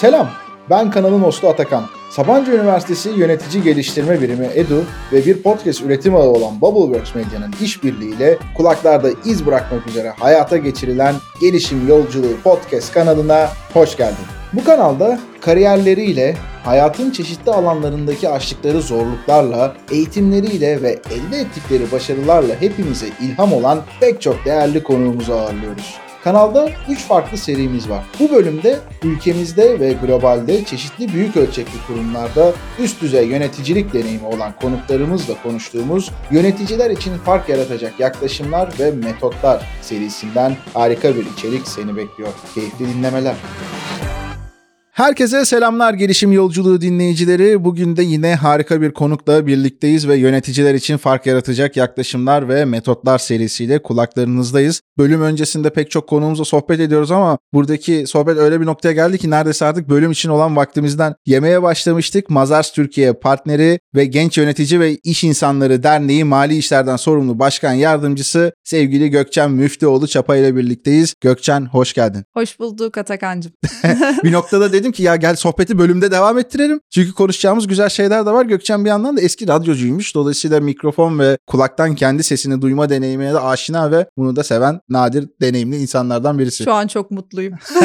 Selam, ben kanalın hostu Atakan. Sabancı Üniversitesi Yönetici Geliştirme Birimi EDU ve bir podcast üretim ağı olan Bubbleworks Medya'nın işbirliğiyle kulaklarda iz bırakmak üzere hayata geçirilen Gelişim Yolculuğu podcast kanalına hoş geldin. Bu kanalda kariyerleriyle, hayatın çeşitli alanlarındaki aştıkları zorluklarla, eğitimleriyle ve elde ettikleri başarılarla hepimize ilham olan pek çok değerli konuğumuzu ağırlıyoruz. Kanalda 3 farklı serimiz var. Bu bölümde ülkemizde ve globalde çeşitli büyük ölçekli kurumlarda üst düzey yöneticilik deneyimi olan konuklarımızla konuştuğumuz yöneticiler için fark yaratacak yaklaşımlar ve metotlar serisinden harika bir içerik seni bekliyor. Keyifli dinlemeler. Herkese selamlar gelişim yolculuğu dinleyicileri. Bugün de yine harika bir konukla birlikteyiz ve yöneticiler için fark yaratacak yaklaşımlar ve metotlar serisiyle kulaklarınızdayız. Bölüm öncesinde pek çok konuğumuzla sohbet ediyoruz ama buradaki sohbet öyle bir noktaya geldi ki neredeyse artık bölüm için olan vaktimizden yemeye başlamıştık. Mazars Türkiye partneri ve Genç Yönetici ve İş İnsanları Derneği Mali İşlerden Sorumlu Başkan Yardımcısı sevgili Gökçen Müftüoğlu Çapa ile birlikteyiz. Gökçen hoş geldin. Hoş bulduk Atakan'cığım. bir noktada dedim ki ya gel sohbeti bölümde devam ettirelim. Çünkü konuşacağımız güzel şeyler de var. Gökçen bir yandan da eski radyocuymuş. Dolayısıyla mikrofon ve kulaktan kendi sesini duyma deneyimine de aşina ve bunu da seven nadir deneyimli insanlardan birisi. Şu an çok mutluyum.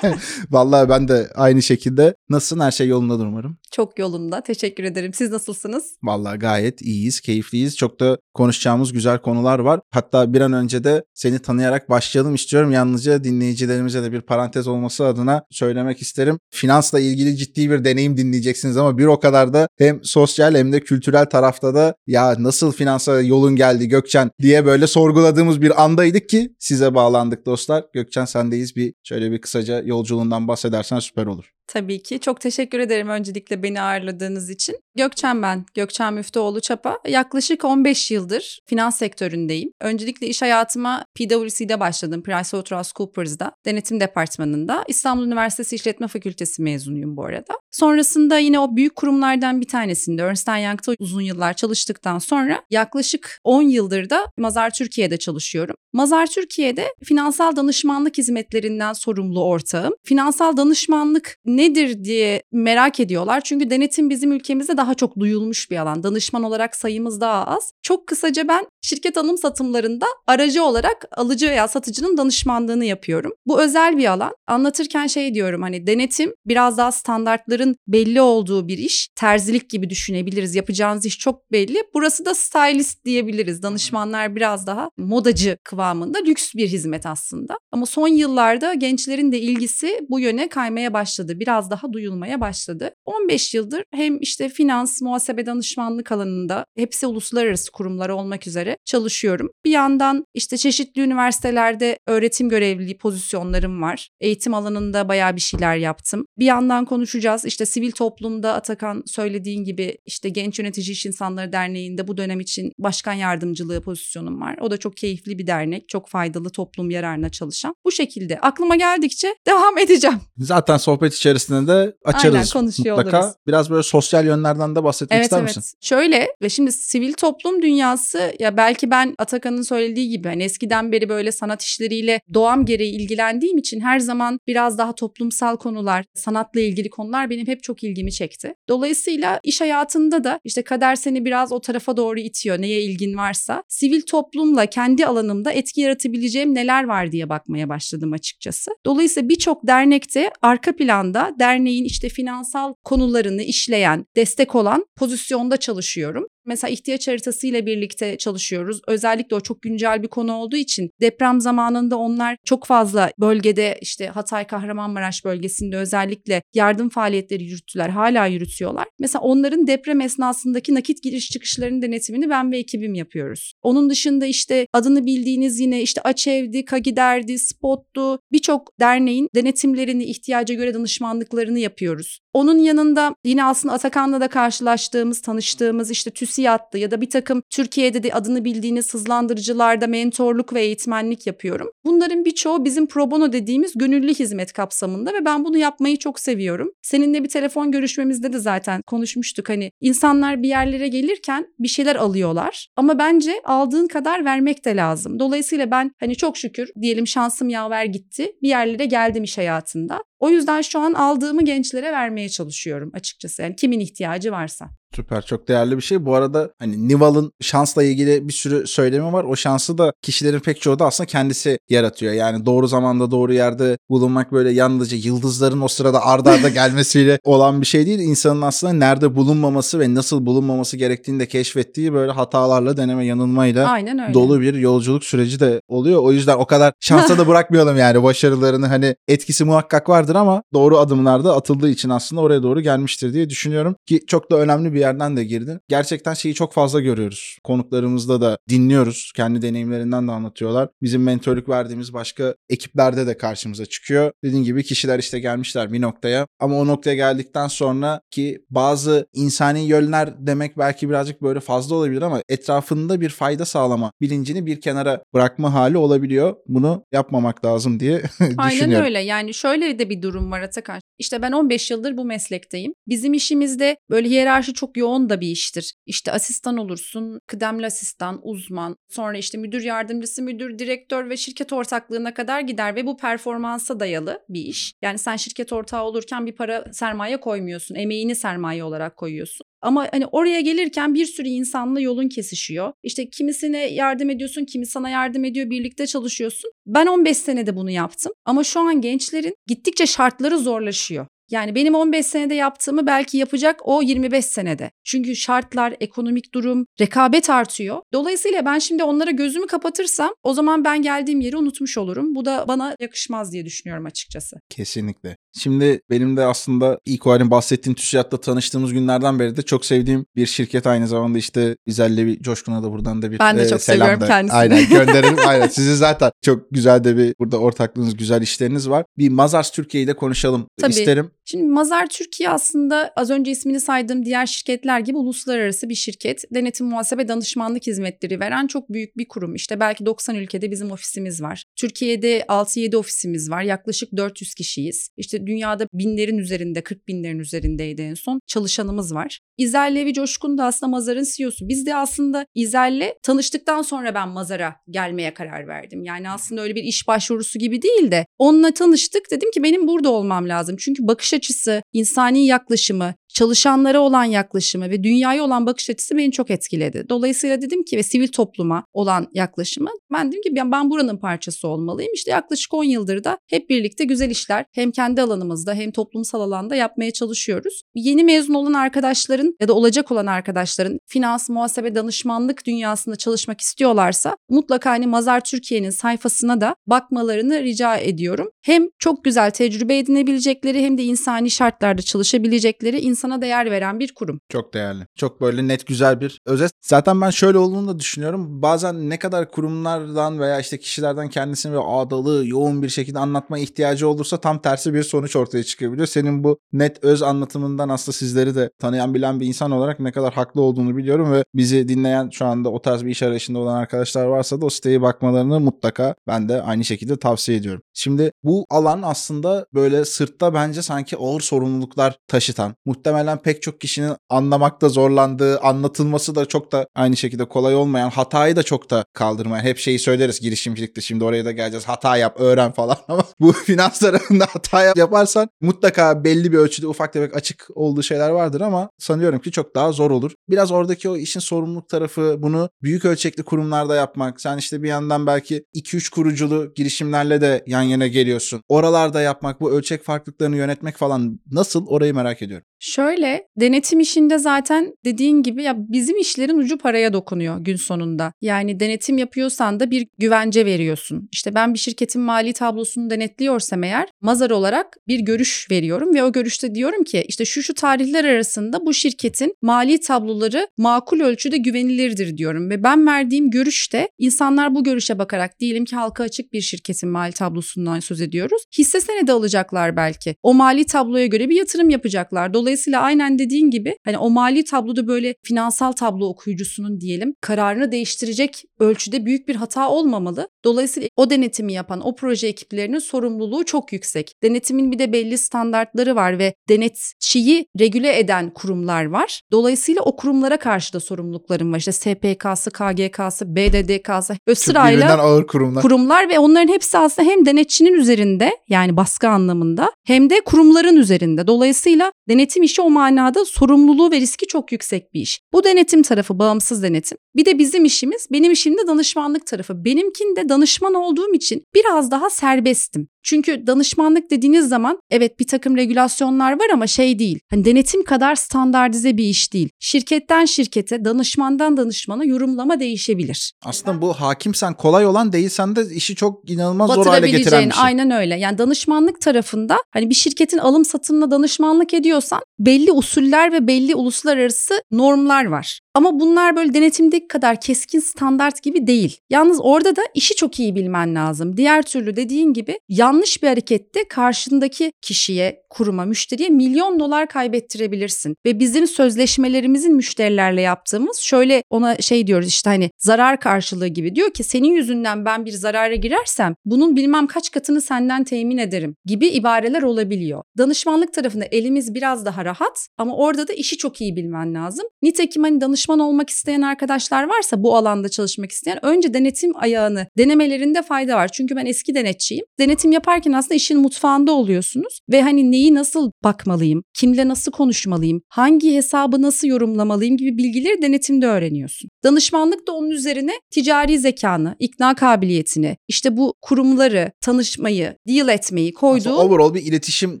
Vallahi ben de aynı şekilde. Nasılsın? Her şey yolundadır umarım. Çok yolunda. Teşekkür ederim. Siz nasılsınız? Vallahi gayet iyiyiz, keyifliyiz. Çok da konuşacağımız güzel konular var. Hatta bir an önce de seni tanıyarak başlayalım istiyorum. Yalnızca dinleyicilerimize de bir parantez olması adına söylemek isterim. Finansla ilgili ciddi bir deneyim dinleyeceksiniz ama bir o kadar da hem sosyal hem de kültürel tarafta da ya nasıl finansa yolun geldi Gökçen diye böyle sorguladığımız bir andaydık ki size bağlandık dostlar. Gökçen sendeyiz bir şöyle bir kısaca yolculuğundan bahsedersen süper olur. Tabii ki. Çok teşekkür ederim öncelikle beni ağırladığınız için. Gökçen ben, Gökçen Müftüoğlu Çapa. Yaklaşık 15 yıldır finans sektöründeyim. Öncelikle iş hayatıma PwC'de başladım, PricewaterhouseCoopers'da, denetim departmanında. İstanbul Üniversitesi İşletme Fakültesi mezunuyum bu arada. Sonrasında yine o büyük kurumlardan bir tanesinde Ernst Young'ta uzun yıllar çalıştıktan sonra yaklaşık 10 yıldır da Mazar Türkiye'de çalışıyorum. Mazar Türkiye'de finansal danışmanlık hizmetlerinden sorumlu ortağım. Finansal danışmanlık nedir diye merak ediyorlar. Çünkü denetim bizim ülkemizde daha çok duyulmuş bir alan. Danışman olarak sayımız daha az. Çok kısaca ben şirket alım satımlarında aracı olarak alıcı veya satıcının danışmanlığını yapıyorum. Bu özel bir alan. Anlatırken şey diyorum hani denetim biraz daha standartların belli olduğu bir iş. Terzilik gibi düşünebiliriz. Yapacağınız iş çok belli. Burası da stylist diyebiliriz. Danışmanlar biraz daha modacı kıvamında lüks bir hizmet aslında. Ama son yıllarda gençlerin de ilgisi bu yöne kaymaya başladı biraz daha duyulmaya başladı. 15 yıldır hem işte finans, muhasebe danışmanlık alanında hepsi uluslararası kurumlar olmak üzere çalışıyorum. Bir yandan işte çeşitli üniversitelerde öğretim görevliliği pozisyonlarım var. Eğitim alanında bayağı bir şeyler yaptım. Bir yandan konuşacağız. İşte sivil toplumda Atakan söylediğin gibi işte Genç Yönetici İş İnsanları Derneği'nde bu dönem için başkan yardımcılığı pozisyonum var. O da çok keyifli bir dernek. Çok faydalı toplum yararına çalışan. Bu şekilde aklıma geldikçe devam edeceğim. Zaten sohbet içerisinde içerisinde de açarız Aynen, konuşuyor mutlaka. Oluruz. Biraz böyle sosyal yönlerden de bahsetmek evet, ister evet. misin? Şöyle ve şimdi sivil toplum dünyası ya belki ben Atakan'ın söylediği gibi hani eskiden beri böyle sanat işleriyle doğam gereği ilgilendiğim için her zaman biraz daha toplumsal konular, sanatla ilgili konular benim hep çok ilgimi çekti. Dolayısıyla iş hayatında da işte kader seni biraz o tarafa doğru itiyor neye ilgin varsa. Sivil toplumla kendi alanımda etki yaratabileceğim neler var diye bakmaya başladım açıkçası. Dolayısıyla birçok dernekte arka planda derneğin işte finansal konularını işleyen, destek olan pozisyonda çalışıyorum. Mesela ihtiyaç haritası ile birlikte çalışıyoruz. Özellikle o çok güncel bir konu olduğu için deprem zamanında onlar çok fazla bölgede işte Hatay Kahramanmaraş bölgesinde özellikle yardım faaliyetleri yürüttüler. Hala yürütüyorlar. Mesela onların deprem esnasındaki nakit giriş çıkışlarının denetimini ben ve ekibim yapıyoruz. Onun dışında işte adını bildiğiniz yine işte Açev'di, Kagider'di, Spot'tu birçok derneğin denetimlerini ihtiyaca göre danışmanlıklarını yapıyoruz. Onun yanında yine aslında Atakan'la da karşılaştığımız, tanıştığımız işte TÜSİAD'dı ya da bir takım Türkiye'de de adını bildiğiniz hızlandırıcılarda mentorluk ve eğitmenlik yapıyorum. Bunların birçoğu bizim pro bono dediğimiz gönüllü hizmet kapsamında ve ben bunu yapmayı çok seviyorum. Seninle bir telefon görüşmemizde de zaten konuşmuştuk hani insanlar bir yerlere gelirken bir şeyler alıyorlar ama bence aldığın kadar vermek de lazım. Dolayısıyla ben hani çok şükür diyelim şansım yaver gitti bir yerlere geldim iş hayatında. O yüzden şu an aldığımı gençlere vermeye çalışıyorum açıkçası. Yani kimin ihtiyacı varsa. Süper çok değerli bir şey. Bu arada hani Nival'ın şansla ilgili bir sürü söylemi var. O şansı da kişilerin pek çoğu da aslında kendisi yaratıyor. Yani doğru zamanda doğru yerde bulunmak böyle yalnızca yıldızların o sırada ardarda arda gelmesiyle olan bir şey değil. İnsanın aslında nerede bulunmaması ve nasıl bulunmaması gerektiğini de keşfettiği böyle hatalarla deneme yanılmayla dolu bir yolculuk süreci de oluyor. O yüzden o kadar şansa da bırakmayalım yani başarılarını hani etkisi muhakkak vardır ama doğru adımlarda atıldığı için aslında oraya doğru gelmiştir diye düşünüyorum ki çok da önemli bir yerden de girdin. Gerçekten şeyi çok fazla görüyoruz. Konuklarımızda da dinliyoruz. Kendi deneyimlerinden de anlatıyorlar. Bizim mentörlük verdiğimiz başka ekiplerde de karşımıza çıkıyor. Dediğim gibi kişiler işte gelmişler bir noktaya ama o noktaya geldikten sonra ki bazı insani yönler demek belki birazcık böyle fazla olabilir ama etrafında bir fayda sağlama bilincini bir kenara bırakma hali olabiliyor. Bunu yapmamak lazım diye Aynen düşünüyorum. öyle. Yani şöyle de bir durum var Atakan. İşte ben 15 yıldır bu meslekteyim. Bizim işimizde böyle hiyerarşi çok yoğun da bir iştir. İşte asistan olursun, kıdemli asistan, uzman, sonra işte müdür yardımcısı, müdür, direktör ve şirket ortaklığına kadar gider ve bu performansa dayalı bir iş. Yani sen şirket ortağı olurken bir para sermaye koymuyorsun, emeğini sermaye olarak koyuyorsun. Ama hani oraya gelirken bir sürü insanla yolun kesişiyor. İşte kimisine yardım ediyorsun, kimi sana yardım ediyor, birlikte çalışıyorsun. Ben 15 senede bunu yaptım. Ama şu an gençlerin gittikçe şartları zorlaşıyor. Yani benim 15 senede yaptığımı belki yapacak o 25 senede. Çünkü şartlar, ekonomik durum, rekabet artıyor. Dolayısıyla ben şimdi onlara gözümü kapatırsam o zaman ben geldiğim yeri unutmuş olurum. Bu da bana yakışmaz diye düşünüyorum açıkçası. Kesinlikle. Şimdi benim de aslında ilk o halin bahsettiğim TÜSİAD'la tanıştığımız günlerden beri de çok sevdiğim bir şirket aynı zamanda işte Güzel'le bir Coşkun'a da buradan da bir Ben de e, çok selam seviyorum da- kendisini. Aynen gönderelim. aynen sizi zaten çok güzel de bir burada ortaklığınız güzel işleriniz var. Bir Mazars Türkiye'yi de konuşalım Tabii. isterim. Şimdi Mazar Türkiye aslında az önce ismini saydığım diğer şirketler gibi uluslararası bir şirket. Denetim muhasebe danışmanlık hizmetleri veren çok büyük bir kurum. İşte belki 90 ülkede bizim ofisimiz var. Türkiye'de 6-7 ofisimiz var. Yaklaşık 400 kişiyiz. İşte dünyada binlerin üzerinde, 40 binlerin üzerindeydi en son çalışanımız var. İzel Levi Coşkun da aslında Mazar'ın CEO'su. Biz de aslında İzel'le tanıştıktan sonra ben Mazar'a gelmeye karar verdim. Yani aslında öyle bir iş başvurusu gibi değil de onunla tanıştık. Dedim ki benim burada olmam lazım. Çünkü bakış açısı, insani yaklaşımı, çalışanlara olan yaklaşımı ve dünyaya olan bakış açısı beni çok etkiledi. Dolayısıyla dedim ki ve sivil topluma olan yaklaşımı ben dedim ki ben, ben buranın parçası olmalıyım. İşte yaklaşık 10 yıldır da hep birlikte güzel işler hem kendi alanımızda hem toplumsal alanda yapmaya çalışıyoruz. Yeni mezun olan arkadaşların ya da olacak olan arkadaşların finans, muhasebe, danışmanlık dünyasında çalışmak istiyorlarsa mutlaka hani Mazar Türkiye'nin sayfasına da bakmalarını rica ediyorum. Hem çok güzel tecrübe edinebilecekleri hem de insani şartlarda çalışabilecekleri insana değer veren bir kurum. Çok değerli. Çok böyle net güzel bir özet. Zaten ben şöyle olduğunu da düşünüyorum. Bazen ne kadar kurumlardan veya işte kişilerden kendisini böyle ağdalı, yoğun bir şekilde anlatma ihtiyacı olursa tam tersi bir sonuç ortaya çıkabiliyor. Senin bu net öz anlatımından aslında sizleri de tanıyan bilen bir insan olarak ne kadar haklı olduğunu biliyorum ve bizi dinleyen şu anda o tarz bir iş arayışında olan arkadaşlar varsa da o siteye bakmalarını mutlaka ben de aynı şekilde tavsiye ediyorum. Şimdi bu alan aslında böyle sırtta bence sanki ağır sorumluluklar taşıtan, muhtemelen pek çok kişinin anlamakta zorlandığı, anlatılması da çok da aynı şekilde kolay olmayan, hatayı da çok da kaldırmayan. Hep şeyi söyleriz girişimcilikte şimdi oraya da geleceğiz. Hata yap, öğren falan ama bu finans tarafında hata yap- yaparsan mutlaka belli bir ölçüde ufak tefek açık olduğu şeyler vardır ama sanıyorum ki çok daha zor olur. Biraz oradaki o işin sorumluluk tarafı bunu büyük ölçekli kurumlarda yapmak. Sen işte bir yandan belki 2-3 kuruculu girişimlerle de yan yana geliyorsun. Oralarda yapmak, bu ölçek farklılıklarını yönetmek falan nasıl orayı merak ediyorum. Şöyle denetim işinde zaten dediğin gibi ya bizim işlerin ucu paraya dokunuyor gün sonunda. Yani denetim yapıyorsan da bir güvence veriyorsun. İşte ben bir şirketin mali tablosunu denetliyorsam eğer mazar olarak bir görüş veriyorum ve o görüşte diyorum ki işte şu şu tarihler arasında bu şirketin mali tabloları makul ölçüde güvenilirdir diyorum ve ben verdiğim görüşte insanlar bu görüşe bakarak diyelim ki halka açık bir şirketin mali tablosundan söz ediyoruz. Hisse senedi alacaklar belki. O mali tabloya göre bir yatırım yapacaklar. Dolayısıyla Dolayısıyla aynen dediğin gibi hani o mali tabloda böyle finansal tablo okuyucusunun diyelim kararını değiştirecek ölçüde büyük bir hata olmamalı. Dolayısıyla o denetimi yapan o proje ekiplerinin sorumluluğu çok yüksek. Denetimin bir de belli standartları var ve denetçiyi regüle eden kurumlar var. Dolayısıyla o kurumlara karşı da sorumluluklarım var. İşte SPK'sı, KGK'sı, BDDK'sı ve sırayla ağır kurumlar. kurumlar ve onların hepsi aslında hem denetçinin üzerinde yani baskı anlamında hem de kurumların üzerinde. Dolayısıyla denetim işi o manada sorumluluğu ve riski çok yüksek bir iş. Bu denetim tarafı bağımsız denetim. Bir de bizim işimiz, benim işim de danışmanlık tarafı. Benimkinde danışman olduğum için biraz daha serbestim. Çünkü danışmanlık dediğiniz zaman evet bir takım regülasyonlar var ama şey değil. Hani denetim kadar standartize bir iş değil. Şirketten şirkete, danışmandan danışmana yorumlama değişebilir. Aslında bu hakimsen kolay olan değilsen de işi çok inanılmaz zor hale getiren bir şey. aynen öyle. Yani danışmanlık tarafında hani bir şirketin alım satımına danışmanlık ediyorsan belli usuller ve belli uluslararası normlar var. Ama bunlar böyle denetimdeki kadar keskin standart gibi değil. Yalnız orada da işi çok iyi bilmen lazım. Diğer türlü dediğin gibi yanlış bir harekette karşındaki kişiye, kuruma, müşteriye milyon dolar kaybettirebilirsin. Ve bizim sözleşmelerimizin müşterilerle yaptığımız şöyle ona şey diyoruz işte hani zarar karşılığı gibi. Diyor ki senin yüzünden ben bir zarara girersem bunun bilmem kaç katını senden temin ederim gibi ibareler olabiliyor. Danışmanlık tarafında elimiz biraz daha rahat ama orada da işi çok iyi bilmen lazım. Nitekim hani danışman olmak isteyen arkadaşlar varsa bu alanda çalışmak isteyen önce denetim ayağını denemelerinde fayda var. Çünkü ben eski denetçiyim. Denetim yaparken aslında işin mutfağında oluyorsunuz ve hani neyi nasıl bakmalıyım, kimle nasıl konuşmalıyım, hangi hesabı nasıl yorumlamalıyım gibi bilgileri denetimde öğreniyorsun. Danışmanlık da onun üzerine ticari zekanı, ikna kabiliyetini, işte bu kurumları, tanışmayı, deal etmeyi koyduğu Aslında overall bir iletişim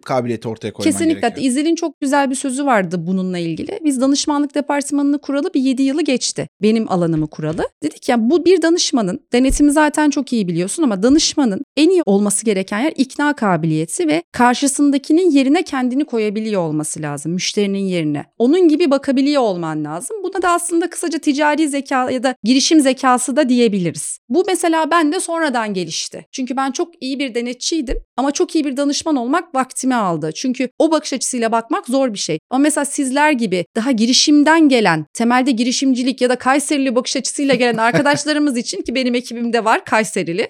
kabiliyeti ortaya koyman Kesinlikle. Gerekiyor. İzel'in çok güzel bir sözü vardı bununla ilgili. Biz danışmanlık departmanını kuralı bir 7 yılı geçti. Benim alanımı kuralı. Dedik ya bu bir danışmanın denetimi zaten çok iyi biliyorsun ama danışmanın en iyi olması gereken yer ikna kabiliyeti ve karşısındakinin yerine kendini koyabiliyor olması lazım. Müşterinin yerine. Onun gibi bakabiliyor olman lazım. Buna da aslında kısaca ticari zeka ya da girişim zekası da diyebiliriz. Bu mesela bende sonradan gelişti. Çünkü ben çok iyi bir denetçiydim ama çok iyi bir danışman olmak vaktimi aldı. Çünkü o bakış açısıyla bakmak zor bir şey. Ama mesela sizler gibi daha girişimden gelen, temelde girişimcilik ya da Kayserili bakış açısıyla gelen arkadaşlarımız için ki benim ekibimde var Kayserili.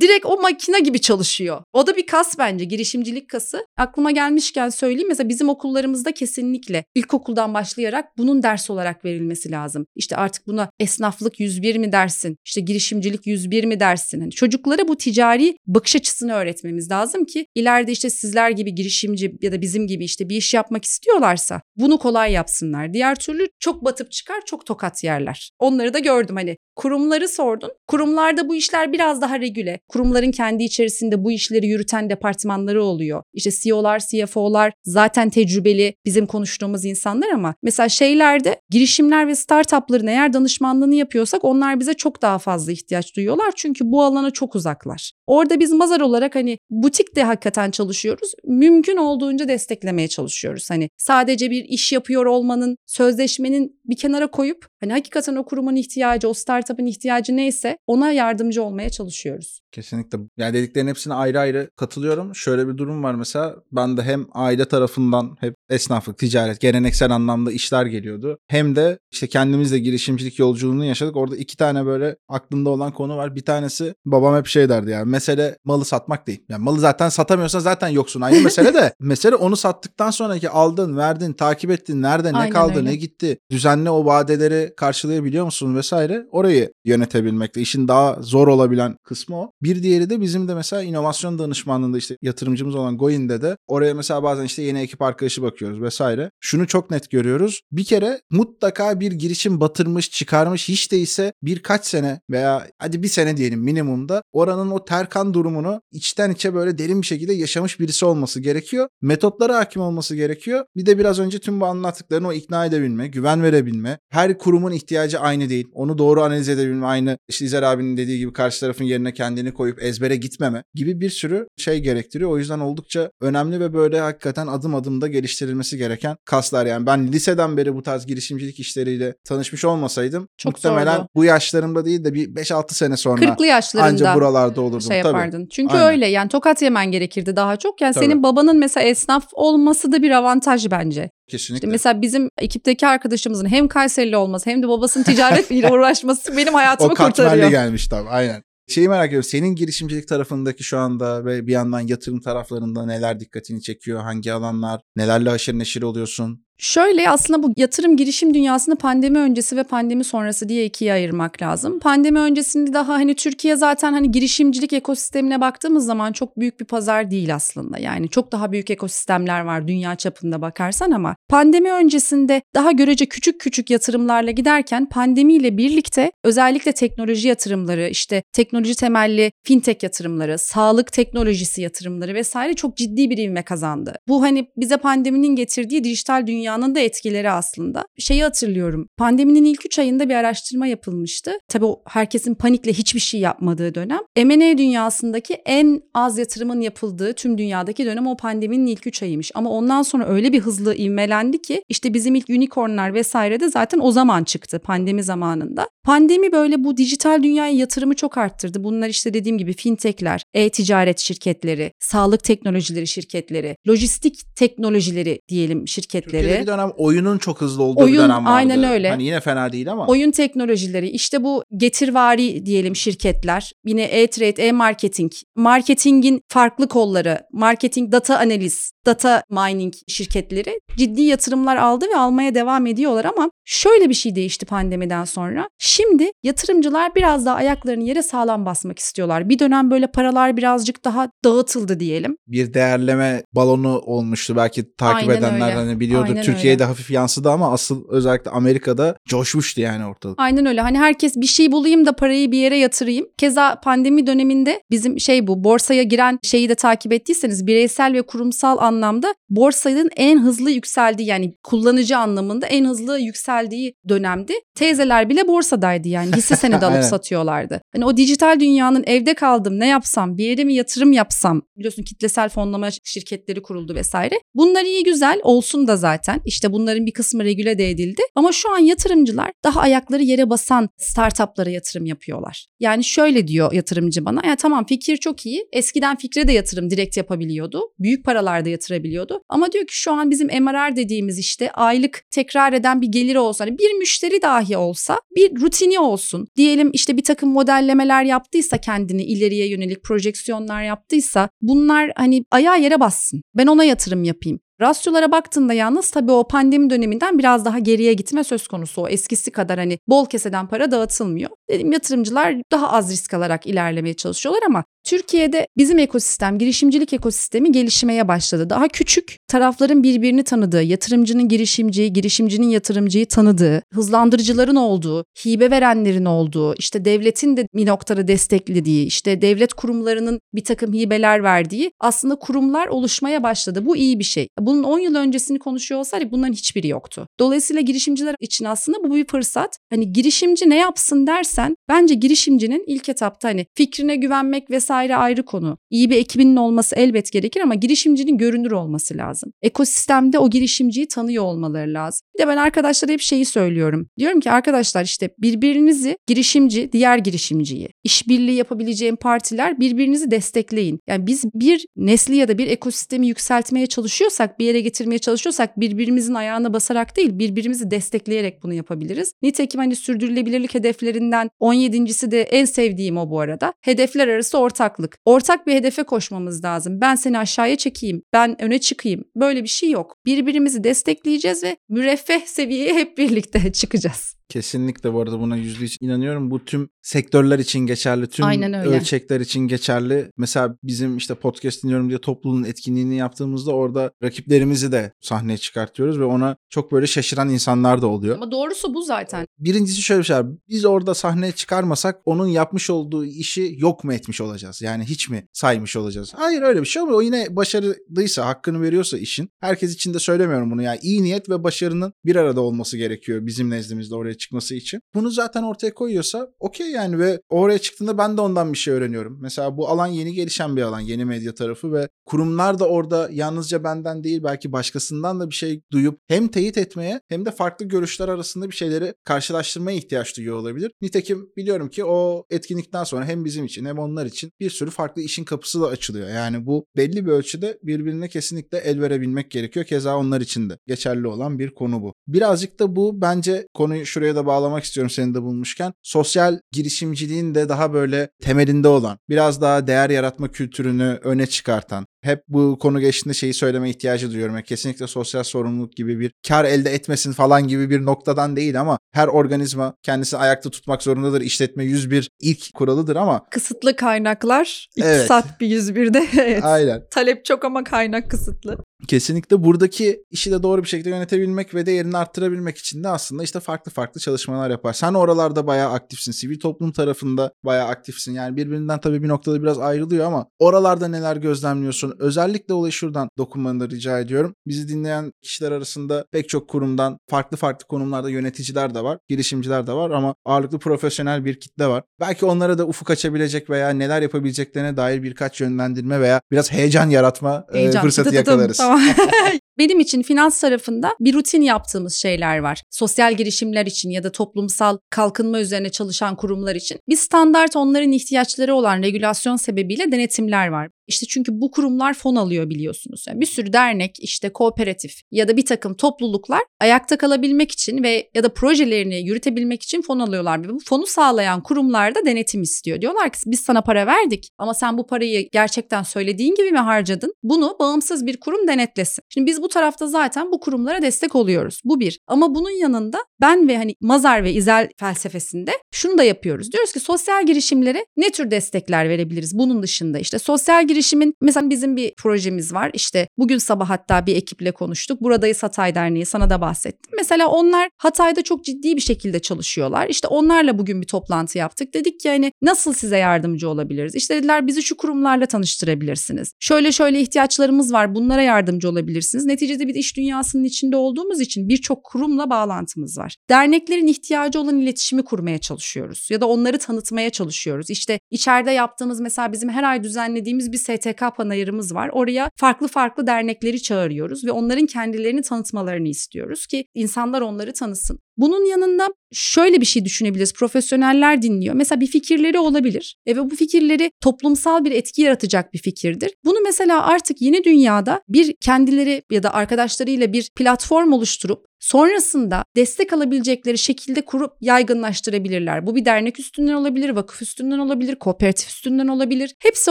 Direkt o makine gibi çalışıyor. O da bir kas bence girişimcilik kası. Aklıma gelmişken söyleyeyim mesela bizim okullarımızda kesinlikle ilkokuldan başlayarak bunun ders olarak verilmesi lazım. İşte artık buna esnaflık 101 mi dersin? İşte girişimcilik 101 mi dersin? Hani çocuklara bu ticari bakış açısını öğretmemiz lazım ki ileride işte sizler gibi girişimci ya da bizim gibi işte bir iş yapmak istiyorlarsa bunu kolay yapsınlar. Diğer türlü çok batıp çıkar, çok tokat yerler. Onları da gördüm hani Kurumları sordun. Kurumlarda bu işler biraz daha regüle. Kurumların kendi içerisinde bu işleri yürüten departmanları oluyor. İşte CEO'lar, CFO'lar zaten tecrübeli bizim konuştuğumuz insanlar ama mesela şeylerde girişimler ve startupların eğer danışmanlığını yapıyorsak onlar bize çok daha fazla ihtiyaç duyuyorlar. Çünkü bu alana çok uzaklar. Orada biz mazar olarak hani butik de hakikaten çalışıyoruz. Mümkün olduğunca desteklemeye çalışıyoruz. Hani sadece bir iş yapıyor olmanın, sözleşmenin bir kenara koyup hani hakikaten o kurumun ihtiyacı, o startup'ın ihtiyacı neyse ona yardımcı olmaya çalışıyoruz. Kesinlikle. Yani dediklerin hepsine ayrı ayrı katılıyorum. Şöyle bir durum var mesela. Ben de hem aile tarafından hep esnaflık, ticaret, geleneksel anlamda işler geliyordu. Hem de işte kendimizle girişimcilik yolculuğunu yaşadık. Orada iki tane böyle aklımda olan konu var. Bir tanesi babam hep şey derdi yani. Mesele malı satmak değil. Yani malı zaten satamıyorsan zaten yoksun. Aynı mesele de. Mesele onu sattıktan sonraki aldın, verdin, takip ettin. Nerede ne Aynen kaldı, öyle. ne gitti. Düzenli o vadeleri karşılayabiliyor musun vesaire. Orayı yönetebilmekte. işin daha zor olabilen kısmı o. Bir diğeri de bizim de mesela inovasyon danışmanlığında işte yatırımcımız olan Goin'de de oraya mesela bazen işte yeni ekip arkadaşı bakıyoruz vesaire. Şunu çok net görüyoruz. Bir kere mutlaka bir girişim batırmış, çıkarmış hiç değilse birkaç sene veya hadi bir sene diyelim minimumda oranın o terkan durumunu içten içe böyle derin bir şekilde yaşamış birisi olması gerekiyor. Metotlara hakim olması gerekiyor. Bir de biraz önce tüm bu anlattıklarını o ikna edebilme, güven verebilme. Her kurumun ihtiyacı aynı değil. Onu doğru analiz edebilme aynı. İşte İzer abinin dediği gibi karşı tarafın yerine kendini temelini koyup ezbere gitmeme gibi bir sürü şey gerektiriyor. O yüzden oldukça önemli ve böyle hakikaten adım adım da geliştirilmesi gereken kaslar. Yani ben liseden beri bu tarz girişimcilik işleriyle tanışmış olmasaydım Çok muhtemelen zordu. bu yaşlarımda değil de bir 5-6 sene sonra 40'lı yaşlarında anca buralarda olurdum. şey Tabii. yapardın. Çünkü Aynen. öyle yani tokat yemen gerekirdi daha çok. Yani Tabii. senin babanın mesela esnaf olması da bir avantaj bence. Kesinlikle. İşte mesela bizim ekipteki arkadaşımızın hem Kayserili olması hem de babasının ticaretle uğraşması benim hayatımı o katmerli kurtarıyor. gelmiş tabii aynen. Şeyi merak ediyorum. Senin girişimcilik tarafındaki şu anda ve bir yandan yatırım taraflarında neler dikkatini çekiyor? Hangi alanlar? Nelerle haşır neşir oluyorsun? Şöyle aslında bu yatırım girişim dünyasını pandemi öncesi ve pandemi sonrası diye ikiye ayırmak lazım. Pandemi öncesinde daha hani Türkiye zaten hani girişimcilik ekosistemine baktığımız zaman çok büyük bir pazar değil aslında. Yani çok daha büyük ekosistemler var dünya çapında bakarsan ama pandemi öncesinde daha görece küçük küçük yatırımlarla giderken pandemiyle birlikte özellikle teknoloji yatırımları, işte teknoloji temelli fintech yatırımları, sağlık teknolojisi yatırımları vesaire çok ciddi bir ivme kazandı. Bu hani bize pandeminin getirdiği dijital dünyanın da etkileri aslında. Şeyi hatırlıyorum. Pandeminin ilk 3 ayında bir araştırma yapılmıştı. Tabii o herkesin panikle hiçbir şey yapmadığı dönem. M&A dünyasındaki en az yatırımın yapıldığı tüm dünyadaki dönem o pandeminin ilk 3 ayıymış. Ama ondan sonra öyle bir hızlı ivmelendi ki işte bizim ilk unicornlar vesaire de zaten o zaman çıktı pandemi zamanında. Pandemi böyle bu dijital dünyaya yatırımı çok arttırdı. Bunlar işte dediğim gibi fintechler, e-ticaret şirketleri, sağlık teknolojileri şirketleri, lojistik teknolojileri diyelim şirketleri. Bir dönem oyunun çok hızlı olduğu Oyun, bir dönem vardı. aynen öyle. Hani yine fena değil ama. Oyun teknolojileri, işte bu getirvari diyelim şirketler, yine e-trade, e-marketing, marketingin farklı kolları, marketing data analiz, data mining şirketleri ciddi yatırımlar aldı ve almaya devam ediyorlar ama şöyle bir şey değişti pandemiden sonra. Şimdi yatırımcılar biraz daha ayaklarını yere sağlam basmak istiyorlar. Bir dönem böyle paralar birazcık daha dağıtıldı diyelim. bir değerleme balonu olmuştu. Belki takip Aynen edenler öyle. hani biliyordur. Aynen Türkiye'ye öyle. de hafif yansıdı ama asıl özellikle Amerika'da coşmuştu yani ortalık. Aynen öyle. Hani herkes bir şey bulayım da parayı bir yere yatırayım. Keza pandemi döneminde bizim şey bu borsaya giren şeyi de takip ettiyseniz bireysel ve kurumsal anlamda borsanın en hızlı yükseldiği yani kullanıcı anlamında en hızlı yükseldiği dönemdi. Teyzeler bile borsadaydı yani hisse senedi alıp satıyorlardı. Hani o dijital dünyanın evde kaldım ne yapsam bir yere mi yatırım yapsam biliyorsun kitlesel fonlama şirketleri kuruldu vesaire. Bunlar iyi güzel olsun da zaten işte bunların bir kısmı regüle de edildi ama şu an yatırımcılar daha ayakları yere basan startuplara yatırım yapıyorlar. Yani şöyle diyor yatırımcı bana ya tamam fikir çok iyi eskiden fikre de yatırım direkt yapabiliyordu büyük paralarda yatırabiliyordu ama diyor ki şu an bizim MRR dediğimiz işte aylık tekrar eden bir geliri olsa hani bir müşteri dahi olsa bir rutini olsun diyelim işte bir takım modellemeler yaptıysa kendini ileriye yönelik projeksiyonlar yaptıysa bunlar hani ayağa yere bassın ben ona yatırım yapayım. Rasyolara baktığında yalnız tabii o pandemi döneminden biraz daha geriye gitme söz konusu. O eskisi kadar hani bol keseden para dağıtılmıyor. Dedim yatırımcılar daha az risk alarak ilerlemeye çalışıyorlar ama Türkiye'de bizim ekosistem, girişimcilik ekosistemi gelişmeye başladı. Daha küçük, tarafların birbirini tanıdığı, yatırımcının girişimciyi, girişimcinin yatırımcıyı tanıdığı, hızlandırıcıların olduğu, hibe verenlerin olduğu, işte devletin de bir noktada desteklediği, işte devlet kurumlarının bir takım hibeler verdiği aslında kurumlar oluşmaya başladı. Bu iyi bir şey. Bunun 10 yıl öncesini konuşuyor olsaydık bunların hiçbiri yoktu. Dolayısıyla girişimciler için aslında bu bir fırsat. Hani girişimci ne yapsın dersen bence girişimcinin ilk etapta hani fikrine güvenmek vesaire ayrı konu. İyi bir ekibinin olması elbet gerekir ama girişimcinin görünür olması lazım. Ekosistemde o girişimciyi tanıyor olmaları lazım. Bir de ben arkadaşlara hep şeyi söylüyorum. Diyorum ki arkadaşlar işte birbirinizi girişimci, diğer girişimciyi, işbirliği yapabileceğim partiler birbirinizi destekleyin. Yani biz bir nesli ya da bir ekosistemi yükseltmeye çalışıyorsak, bir yere getirmeye çalışıyorsak birbirimizin ayağına basarak değil, birbirimizi destekleyerek bunu yapabiliriz. Nitekim hani sürdürülebilirlik hedeflerinden 17.si de en sevdiğim o bu arada. Hedefler arası ortaklık. Ortak bir hedefe koşmamız lazım. Ben seni aşağıya çekeyim, ben öne çıkayım. Böyle bir şey yok. Birbirimizi destekleyeceğiz ve müreffeh seviyeye hep birlikte çıkacağız. Kesinlikle bu arada buna yüzde yüz inanıyorum. Bu tüm sektörler için geçerli, tüm ölçekler için geçerli. Mesela bizim işte podcast dinliyorum diye topluluğun etkinliğini yaptığımızda orada rakiplerimizi de sahneye çıkartıyoruz ve ona çok böyle şaşıran insanlar da oluyor. Ama doğrusu bu zaten. Birincisi şöyle bir şey var. Biz orada sahneye çıkarmasak onun yapmış olduğu işi yok mu etmiş olacağız? Yani hiç mi saymış olacağız? Hayır öyle bir şey olmuyor. O yine başarılıysa, hakkını veriyorsa işin. Herkes için de söylemiyorum bunu. Yani iyi niyet ve başarının bir arada olması gerekiyor bizim nezdimizde oraya çıkması için. Bunu zaten ortaya koyuyorsa okey yani ve oraya çıktığında ben de ondan bir şey öğreniyorum. Mesela bu alan yeni gelişen bir alan, yeni medya tarafı ve kurumlar da orada yalnızca benden değil belki başkasından da bir şey duyup hem teyit etmeye hem de farklı görüşler arasında bir şeyleri karşılaştırmaya ihtiyaç duyuyor olabilir. Nitekim biliyorum ki o etkinlikten sonra hem bizim için hem onlar için bir sürü farklı işin kapısı da açılıyor. Yani bu belli bir ölçüde birbirine kesinlikle el verebilmek gerekiyor. Keza onlar için de geçerli olan bir konu bu. Birazcık da bu bence konuyu şuraya da bağlamak istiyorum seni de bulmuşken. Sosyal girişimciliğin de daha böyle temelinde olan, biraz daha değer yaratma kültürünü öne çıkartan, hep bu konu geçtiğinde şeyi söyleme ihtiyacı duyuyorum. Yani kesinlikle sosyal sorumluluk gibi bir kar elde etmesin falan gibi bir noktadan değil ama her organizma kendisini ayakta tutmak zorundadır. İşletme 101 ilk kuralıdır ama kısıtlı kaynaklar iktisat evet. bir 101'de evet. Aynen. Talep çok ama kaynak kısıtlı. Kesinlikle buradaki işi de doğru bir şekilde yönetebilmek ve değerini arttırabilmek için de aslında işte farklı farklı çalışmalar yapar. Sen oralarda bayağı aktifsin. Sivil toplum tarafında bayağı aktifsin. Yani birbirinden tabii bir noktada biraz ayrılıyor ama oralarda neler gözlemliyorsun? Özellikle olayı şuradan dokunmanı rica ediyorum. Bizi dinleyen kişiler arasında pek çok kurumdan farklı farklı konumlarda yöneticiler de var, girişimciler de var ama ağırlıklı profesyonel bir kitle var. Belki onlara da ufuk açabilecek veya neler yapabileceklerine dair birkaç yönlendirme veya biraz heyecan yaratma heyecan. fırsatı yakalarız. Tamam. Benim için finans tarafında bir rutin yaptığımız şeyler var. Sosyal girişimler için ya da toplumsal kalkınma üzerine çalışan kurumlar için bir standart onların ihtiyaçları olan regülasyon sebebiyle denetimler var. İşte çünkü bu kurumlar fon alıyor biliyorsunuz. Yani bir sürü dernek, işte kooperatif ya da bir takım topluluklar ayakta kalabilmek için ve ya da projelerini yürütebilmek için fon alıyorlar. Ve bu fonu sağlayan kurumlar da denetim istiyor. Diyorlar ki biz sana para verdik ama sen bu parayı gerçekten söylediğin gibi mi harcadın? Bunu bağımsız bir kurum denetlesin. Şimdi biz bu tarafta zaten bu kurumlara destek oluyoruz. Bu bir. Ama bunun yanında ben ve hani Mazar ve İzel felsefesinde şunu da yapıyoruz. Diyoruz ki sosyal girişimlere ne tür destekler verebiliriz bunun dışında? işte sosyal girişimin mesela bizim bir projemiz var. İşte bugün sabah hatta bir ekiple konuştuk. Buradayız Hatay Derneği sana da bahsettim. Mesela onlar Hatay'da çok ciddi bir şekilde çalışıyorlar. İşte onlarla bugün bir toplantı yaptık. Dedik ki hani nasıl size yardımcı olabiliriz? İşte dediler bizi şu kurumlarla tanıştırabilirsiniz. Şöyle şöyle ihtiyaçlarımız var. Bunlara yardımcı olabilirsiniz. Neticede bir iş dünyasının içinde olduğumuz için birçok kurumla bağlantımız var. Derneklerin ihtiyacı olan iletişimi kurmaya çalışıyoruz ya da onları tanıtmaya çalışıyoruz. İşte içeride yaptığımız mesela bizim her ay düzenlediğimiz bir STK panayırımız var. Oraya farklı farklı dernekleri çağırıyoruz ve onların kendilerini tanıtmalarını istiyoruz ki insanlar onları tanısın. Bunun yanında şöyle bir şey düşünebiliriz. Profesyoneller dinliyor. Mesela bir fikirleri olabilir e ve bu fikirleri toplumsal bir etki yaratacak bir fikirdir. Bunu mesela artık yeni dünyada bir kendileri ya da arkadaşlarıyla bir platform oluşturup sonrasında destek alabilecekleri şekilde kurup yaygınlaştırabilirler. Bu bir dernek üstünden olabilir, vakıf üstünden olabilir, kooperatif üstünden olabilir. Hepsi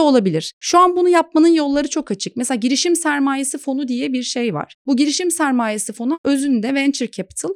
olabilir. Şu an bunu yapmanın yolları çok açık. Mesela girişim sermayesi fonu diye bir şey var. Bu girişim sermayesi fonu özünde venture capital,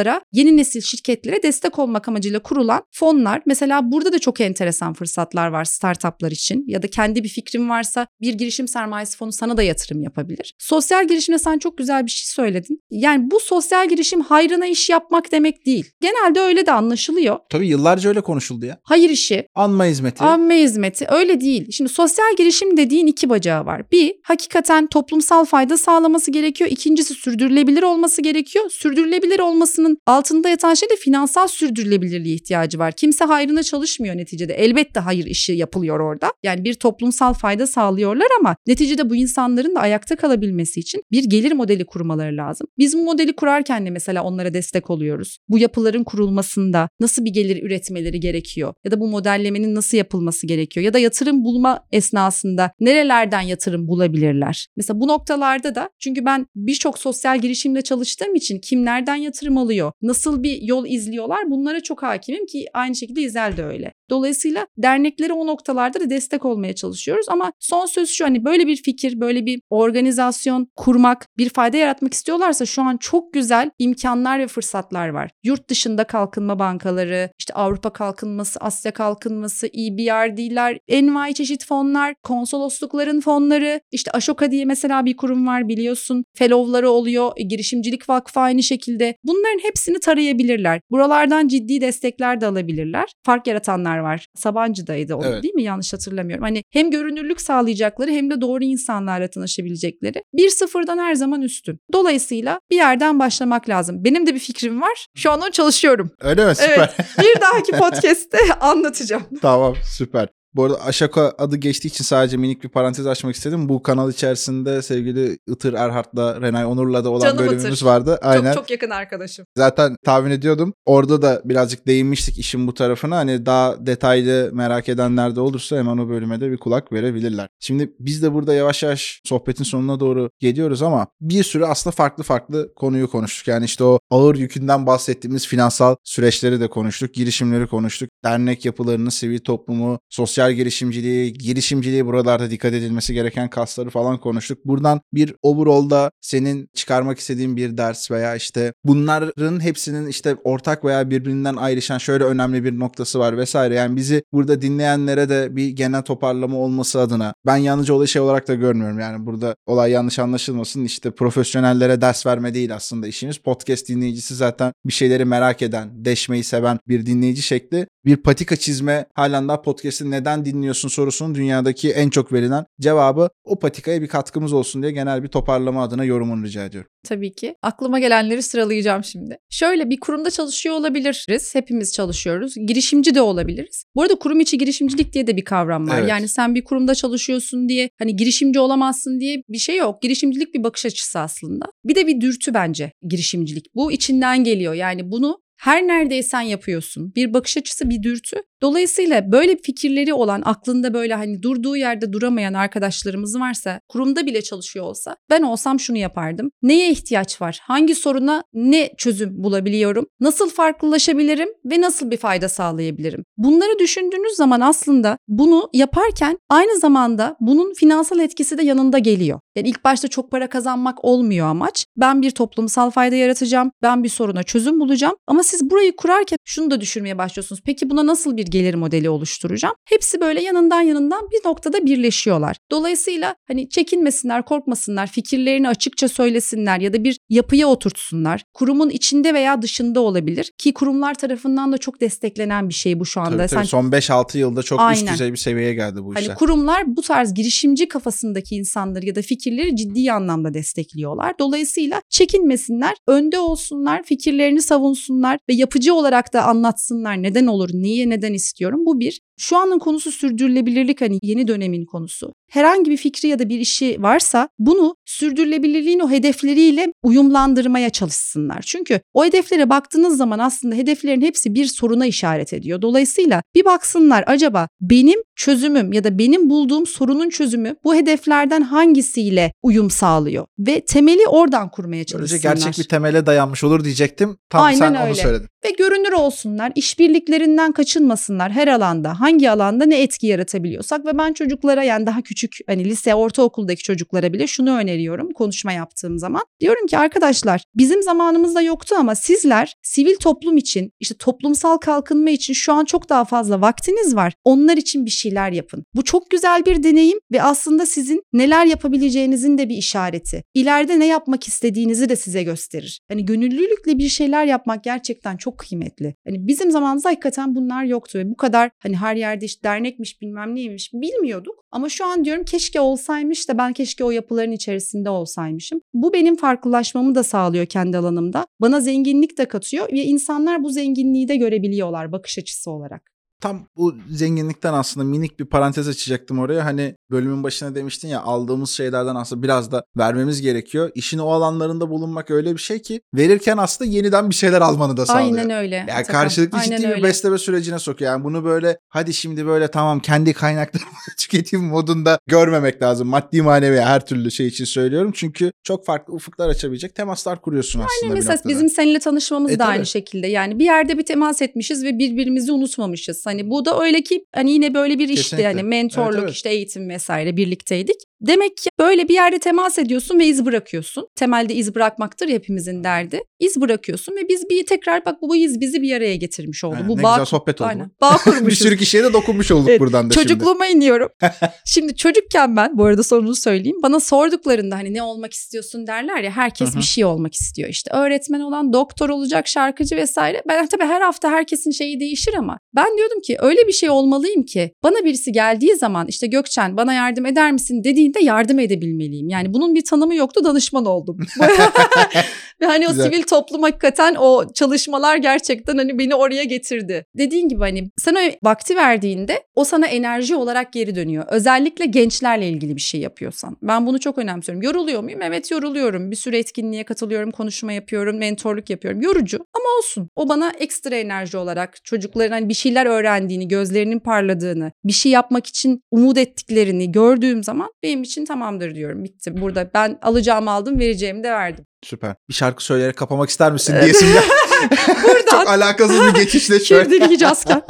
startuplara, yeni nesil şirketlere destek olmak amacıyla kurulan fonlar. Mesela burada da çok enteresan fırsatlar var startuplar için ya da kendi bir fikrin varsa bir girişim sermayesi fonu sana da yatırım yapabilir. Sosyal girişimde sen çok güzel bir şey söyledin. Yani bu sosyal girişim hayrına iş yapmak demek değil. Genelde öyle de anlaşılıyor. Tabii yıllarca öyle konuşuldu ya. Hayır işi. Anma hizmeti. Anma hizmeti. Öyle değil. Şimdi sosyal girişim dediğin iki bacağı var. Bir, hakikaten toplumsal fayda sağlaması gerekiyor. İkincisi sürdürülebilir olması gerekiyor. Sürdürülebilir olmasının altında yatan şey de finansal sürdürülebilirliğe ihtiyacı var. Kimse hayrına çalışmıyor neticede. Elbette hayır işi yapılıyor orada. Yani bir toplumsal fayda sağlıyorlar ama neticede bu insanların da ayakta kalabilmesi için bir gelir modeli kurmaları lazım. Biz bu modeli kurarken de mesela onlara destek oluyoruz. Bu yapıların kurulmasında nasıl bir gelir üretmeleri gerekiyor ya da bu modellemenin nasıl yapılması gerekiyor ya da yatırım bulma esnasında nerelerden yatırım bulabilirler? Mesela bu noktalarda da çünkü ben birçok sosyal girişimle çalıştığım için kim nereden yatırım alıyor, nasıl bir yol izliyorlar bunlara çok hakimim ki aynı şekilde İzel de öyle. Dolayısıyla derneklere o noktalarda da destek olmaya çalışıyoruz ama son söz şu hani böyle bir fikir, böyle bir organizasyon kurmak, bir fayda yaratmak istiyorlarsa şu an çok güzel imkanlar ve fırsatlar var. Yurt dışında kalkınma bankaları, işte Avrupa kalkınması, Asya kalkınması, EBRD'ler, envai çeşit fonlar, konsoloslukların fonları, işte Ashoka diye mesela bir kurum var biliyorsun. Fellow'ları oluyor, e, girişimcilik vakfı aynı şekilde. Bunların hepsini tarayabilirler. Buralardan ciddi destekler de alabilirler. Fark yaratanlar var. Sabancı'daydı o Evet. değil mi? Yanlış hatırlamıyorum. Hani hem görünürlük sağlayacakları hem de doğru insanlarla tanışabilecekleri. Bir sıfırdan her zaman üstün. Dolayısıyla bir yerden başlamak lazım. Benim de bir fikrim var. Şu an onu çalışıyorum. Öyle mi? Süper. Bir dahaki podcast'te anlatacağım. tamam süper. Bu arada Aşaka adı geçtiği için sadece minik bir parantez açmak istedim. Bu kanal içerisinde sevgili Itır Erhart'la Renay Onur'la da olan Canım bölümümüz Itır. vardı. Aynen. Çok çok yakın arkadaşım. Zaten tahmin ediyordum. Orada da birazcık değinmiştik işin bu tarafına. Hani daha detaylı merak edenler de olursa hemen o bölüme de bir kulak verebilirler. Şimdi biz de burada yavaş yavaş sohbetin sonuna doğru geliyoruz ama bir sürü aslında farklı farklı konuyu konuştuk. Yani işte o ağır yükünden bahsettiğimiz finansal süreçleri de konuştuk. Girişimleri konuştuk. Dernek yapılarını, sivil toplumu, sosyal girişimciliği, girişimciliği buralarda dikkat edilmesi gereken kasları falan konuştuk. Buradan bir overall'da senin çıkarmak istediğin bir ders veya işte bunların hepsinin işte ortak veya birbirinden ayrışan şöyle önemli bir noktası var vesaire. Yani bizi burada dinleyenlere de bir genel toparlama olması adına ben yalnızca olay şey olarak da görmüyorum. Yani burada olay yanlış anlaşılmasın. İşte profesyonellere ders verme değil aslında işimiz. Podcast dinleyicisi zaten bir şeyleri merak eden, deşmeyi seven bir dinleyici şekli. Bir patika çizme halen daha podcast'i neden dinliyorsun sorusunun dünyadaki en çok verilen cevabı o patikaya bir katkımız olsun diye genel bir toparlama adına yorumunu rica ediyorum. Tabii ki. Aklıma gelenleri sıralayacağım şimdi. Şöyle bir kurumda çalışıyor olabiliriz. Hepimiz çalışıyoruz. Girişimci de olabiliriz. Bu arada kurum içi girişimcilik diye de bir kavram var. Evet. Yani sen bir kurumda çalışıyorsun diye hani girişimci olamazsın diye bir şey yok. Girişimcilik bir bakış açısı aslında. Bir de bir dürtü bence girişimcilik. Bu içinden geliyor. Yani bunu her neredeysen yapıyorsun. Bir bakış açısı, bir dürtü. Dolayısıyla böyle fikirleri olan, aklında böyle hani durduğu yerde duramayan arkadaşlarımız varsa, kurumda bile çalışıyor olsa ben olsam şunu yapardım. Neye ihtiyaç var? Hangi soruna ne çözüm bulabiliyorum? Nasıl farklılaşabilirim ve nasıl bir fayda sağlayabilirim? Bunları düşündüğünüz zaman aslında bunu yaparken aynı zamanda bunun finansal etkisi de yanında geliyor. Yani ilk başta çok para kazanmak olmuyor amaç. Ben bir toplumsal fayda yaratacağım. Ben bir soruna çözüm bulacağım. Ama siz burayı kurarken şunu da düşünmeye başlıyorsunuz. Peki buna nasıl bir gelir modeli oluşturacağım? Hepsi böyle yanından yanından bir noktada birleşiyorlar. Dolayısıyla hani çekinmesinler, korkmasınlar, fikirlerini açıkça söylesinler ya da bir yapıya oturtsunlar. Kurumun içinde veya dışında olabilir ki kurumlar tarafından da çok desteklenen bir şey bu şu anda. Tabii, tabii. Sen Son 5-6 yılda çok üst Aynen. düzey bir seviyeye geldi bu Hani işler. kurumlar bu tarz girişimci kafasındaki insanları ya da fikirleri ciddi anlamda destekliyorlar. Dolayısıyla çekinmesinler, önde olsunlar, fikirlerini savunsunlar ve yapıcı olarak da anlatsınlar neden olur, niye, neden istiyorum. Bu bir. Şu anın konusu sürdürülebilirlik hani yeni dönemin konusu. Herhangi bir fikri ya da bir işi varsa bunu sürdürülebilirliğin o hedefleriyle uyumlandırmaya çalışsınlar. Çünkü o hedeflere baktığınız zaman aslında hedeflerin hepsi bir soruna işaret ediyor. Dolayısıyla bir baksınlar acaba benim çözümüm ya da benim bulduğum sorunun çözümü bu hedeflerden hangisiyle uyum sağlıyor ve temeli oradan kurmaya Böylece çalışsınlar. gerçek bir temele dayanmış olur diyecektim. Tam Aynen sen onu öyle. söyledin. Ve görünür olsunlar, işbirliklerinden kaçınmasınlar her alanda, hangi alanda ne etki yaratabiliyorsak ve ben çocuklara yani daha küçük hani lise, ortaokuldaki çocuklara bile şunu öneriyorum konuşma yaptığım zaman. Diyorum ki arkadaşlar bizim zamanımızda yoktu ama sizler sivil toplum için, işte toplumsal kalkınma için şu an çok daha fazla vaktiniz var. Onlar için bir şeyler yapın. Bu çok güzel bir deneyim ve aslında sizin neler yapabileceğinizin de bir işareti. İleride ne yapmak istediğinizi de size gösterir. Hani gönüllülükle bir şeyler yapmak gerçekten çok kıymetli. Hani bizim zamanımızda hakikaten bunlar yoktu ve bu kadar hani her yerde işte dernekmiş bilmem neymiş bilmiyorduk. Ama şu an diyorum keşke olsaymış da ben keşke o yapıların içerisinde olsaymışım. Bu benim farklılaşmamı da sağlıyor kendi alanımda. Bana zenginlik de katıyor ve insanlar bu zenginliği de görebiliyorlar bakış açısı olarak. Tam bu zenginlikten aslında minik bir parantez açacaktım oraya. Hani bölümün başına demiştin ya aldığımız şeylerden aslında biraz da vermemiz gerekiyor. İşin o alanlarında bulunmak öyle bir şey ki verirken aslında yeniden bir şeyler almanı da sağlıyor. Aynen öyle. Yani Atakan. karşılıklı Aynen ciddi bir öyle. besleme sürecine sokuyor. Yani bunu böyle hadi şimdi böyle tamam kendi kaynaklarımı tüketeyim modunda görmemek lazım. Maddi manevi her türlü şey için söylüyorum. Çünkü çok farklı ufuklar açabilecek temaslar kuruyorsun aslında bir mesela bizim seninle tanışmamız E, da tabii. aynı şekilde. Yani bir yerde bir temas etmişiz ve birbirimizi unutmamışız. Hani bu da öyle ki hani yine böyle bir işti. Kesinlikle. Hani mentorluk Evet, evet. işte eğitim vesaire birlikteydik. Demek ki böyle bir yerde temas ediyorsun ve iz bırakıyorsun. Temelde iz bırakmaktır hepimizin derdi. İz bırakıyorsun ve biz bir tekrar bak bu iz bizi bir araya getirmiş oldu. Aynen, bu ne bağ, güzel sohbet oldu. Aynen, bağ bir kurmuşuz. sürü kişiye de dokunmuş olduk Evet, buradan da şimdi. Çocukluğuma iniyorum. Şimdi çocukken ben bu arada sonunu söyleyeyim. Bana sorduklarında hani ne olmak istiyorsun derler ya herkes hı. bir şey olmak istiyor. İşte öğretmen olan doktor olacak şarkıcı vesaire. Ben tabii her hafta herkesin şeyi değişir ama ben diyordum ki öyle bir şey olmalıyım ki bana birisi geldiği zaman işte Gökçen bana yardım eder misin dediğinde yardım edebilmeliyim. Yani bunun bir tanımı yoktu danışman oldum. Ve hani o Güzel. sivil toplum hakikaten o çalışmalar gerçekten hani beni oraya getirdi. Dediğin gibi hani sana vakti verdiğinde o sana enerji olarak geri dönüyor. Özellikle gençlerle ilgili bir şey yapıyorsan. Ben bunu çok önemsiyorum. Yoruluyor muyum? Evet yoruluyorum. Bir sürü etkinliğe katılıyorum, konuşma yapıyorum, mentorluk yapıyorum. Yorucu ama olsun. O bana ekstra enerji olarak çocukların hani bir şeyler öğrendiğini, gözlerinin parladığını, bir şey yapmak için umut ettiklerini gördüğüm zaman benim için tamamdır diyorum. Bitti. Burada ben alacağımı aldım, vereceğimi de verdim. Süper. Bir şarkı söyleyerek kapamak ister misin diyesim ya. Buradan Çok alakasız bir geçişle şöyle. Şimdilik hiç asken.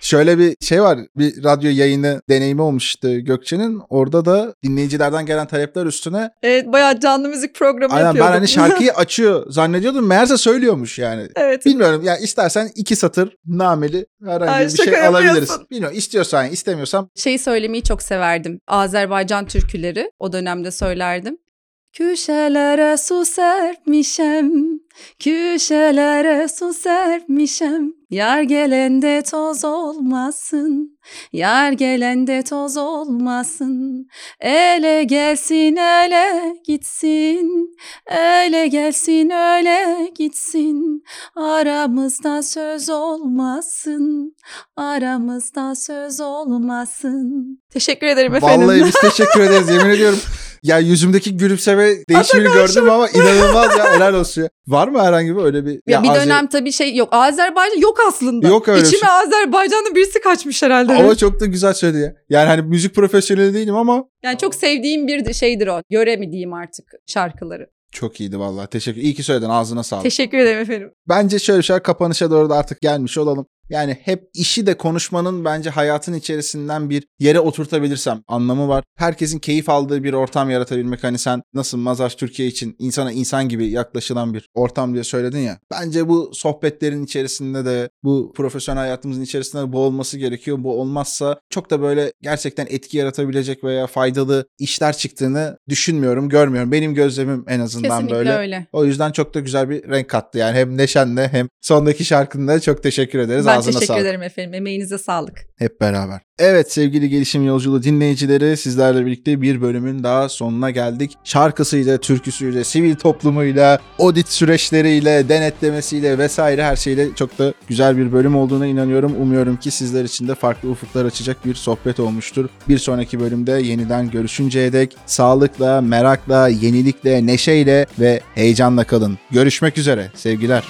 Şöyle bir şey var. Bir radyo yayını deneyimi olmuştu Gökçe'nin. Orada da dinleyicilerden gelen talepler üstüne Evet bayağı canlı müzik programı aynen ben yapıyordum. hani şarkıyı açıyor zannediyordum. Meğerse söylüyormuş yani. evet. Bilmiyorum ya istersen iki satır nameli herhangi Ay, bir şey alabiliriz. yapıyorsun. Bilmiyorum istiyorsan istemiyorsan Şeyi söylemeyi çok severdim. Azerbaycan türküleri o dönemde söylerdim. Köşelere su serpmişem, köşelere su serpmişem. Yar gelende toz olmasın, yar gelende toz olmasın. Ele gelsin ele gitsin, ele gelsin öyle gitsin. Aramızda söz olmasın, aramızda söz olmasın. Teşekkür ederim efendim. Vallahi biz teşekkür ederiz yemin ediyorum. Ya yüzümdeki gülümseme değişimini gördüm ama inanılmaz ya helal olsun. ya. Var mı herhangi bir öyle bir? Ya bir Azer- dönem tabii şey yok. Azerbaycan yok aslında. Yok öyle İçime şey. Azerbaycan'da birisi kaçmış herhalde. Ama çok da güzel söyledi ya. Yani hani müzik profesyoneli değilim ama Yani çok sevdiğim bir şeydir o. Göre mi diyeyim artık şarkıları. çok iyiydi vallahi. Teşekkür. İyi ki söyledin. Ağzına sağlık. Teşekkür ederim efendim. Bence şöyle bir şey kapanışa doğru da artık gelmiş olalım. Yani hep işi de konuşmanın bence hayatın içerisinden bir yere oturtabilirsem anlamı var. Herkesin keyif aldığı bir ortam yaratabilmek. Hani sen nasıl Mazaj Türkiye için insana insan gibi yaklaşılan bir ortam diye söyledin ya. Bence bu sohbetlerin içerisinde de bu profesyonel hayatımızın içerisinde de bu olması gerekiyor. Bu olmazsa çok da böyle gerçekten etki yaratabilecek veya faydalı işler çıktığını düşünmüyorum, görmüyorum. Benim gözlemim en azından Kesinlikle böyle. öyle. O yüzden çok da güzel bir renk kattı. Yani hem Neşen'le hem sondaki şarkında çok teşekkür ederiz. Ben Ağzına teşekkür sağlık. ederim efendim. Emeğinize sağlık. Hep beraber. Evet sevgili Gelişim Yolculuğu dinleyicileri sizlerle birlikte bir bölümün daha sonuna geldik. Şarkısıyla, türküsüyle, sivil toplumuyla, audit süreçleriyle, denetlemesiyle vesaire her şeyle çok da güzel bir bölüm olduğuna inanıyorum. Umuyorum ki sizler için de farklı ufuklar açacak bir sohbet olmuştur. Bir sonraki bölümde yeniden görüşünceye dek sağlıkla, merakla, yenilikle, neşeyle ve heyecanla kalın. Görüşmek üzere. Sevgiler.